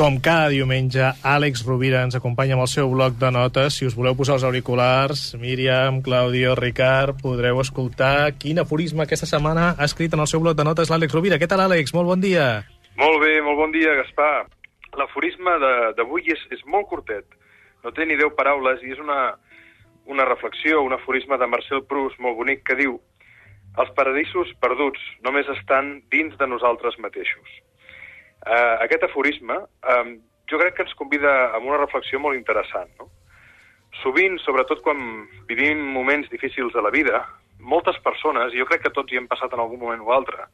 Com cada diumenge, Àlex Rovira ens acompanya amb el seu bloc de notes. Si us voleu posar els auriculars, Míriam, Claudio, Ricard, podreu escoltar quin aforisme aquesta setmana ha escrit en el seu bloc de notes l'Àlex Rovira. Què tal, Àlex? Molt bon dia. Molt bé, molt bon dia, Gaspar. L'aforisme d'avui és, és molt curtet, no té ni deu paraules i és una, una reflexió, un aforisme de Marcel Proust molt bonic que diu els paradisos perduts només estan dins de nosaltres mateixos. Uh, aquest aforisme um, jo crec que ens convida a una reflexió molt interessant. No? Sovint, sobretot quan vivim moments difícils de la vida, moltes persones, i jo crec que tots hi hem passat en algun moment o altre,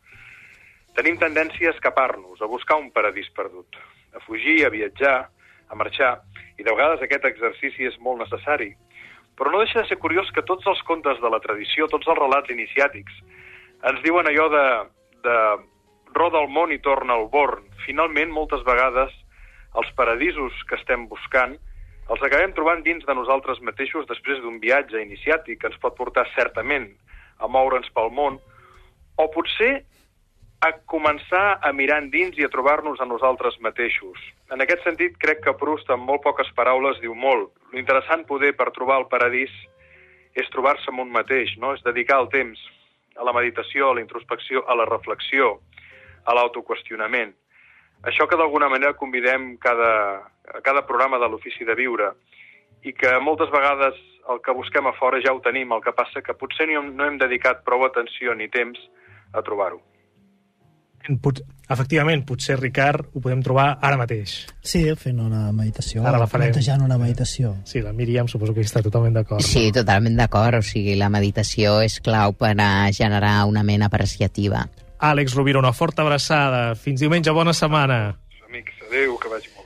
tenim tendència a escapar-nos, a buscar un paradís perdut, a fugir, a viatjar, a marxar, i de vegades aquest exercici és molt necessari. Però no deixa de ser curiós que tots els contes de la tradició, tots els relats iniciàtics, ens diuen allò de, de roda el món i torna al born. Finalment, moltes vegades, els paradisos que estem buscant els acabem trobant dins de nosaltres mateixos després d'un viatge iniciàtic que ens pot portar certament a moure'ns pel món, o potser a començar a mirar endins i a trobar-nos a nosaltres mateixos. En aquest sentit, crec que Proust, amb molt poques paraules, diu molt. L'interessant poder per trobar el paradís és trobar-se amb un mateix, no? és dedicar el temps a la meditació, a la introspecció, a la reflexió, a l'autoqüestionament. Això que d'alguna manera convidem cada, a cada programa de l'ofici de viure i que moltes vegades el que busquem a fora ja ho tenim, el que passa que potser no hem, no hem dedicat prou atenció ni temps a trobar-ho. Pot... Efectivament, potser, Ricard, ho podem trobar ara mateix. Sí, fent una meditació, Ara la farem. plantejant una meditació. Sí, la Míriam suposo que hi està totalment d'acord. Sí, no? totalment d'acord. O sigui, la meditació és clau per a generar una ment apreciativa. Àlex Rovira, una forta abraçada. Fins diumenge, bona setmana. Amics, adeu, que vagi molt bé.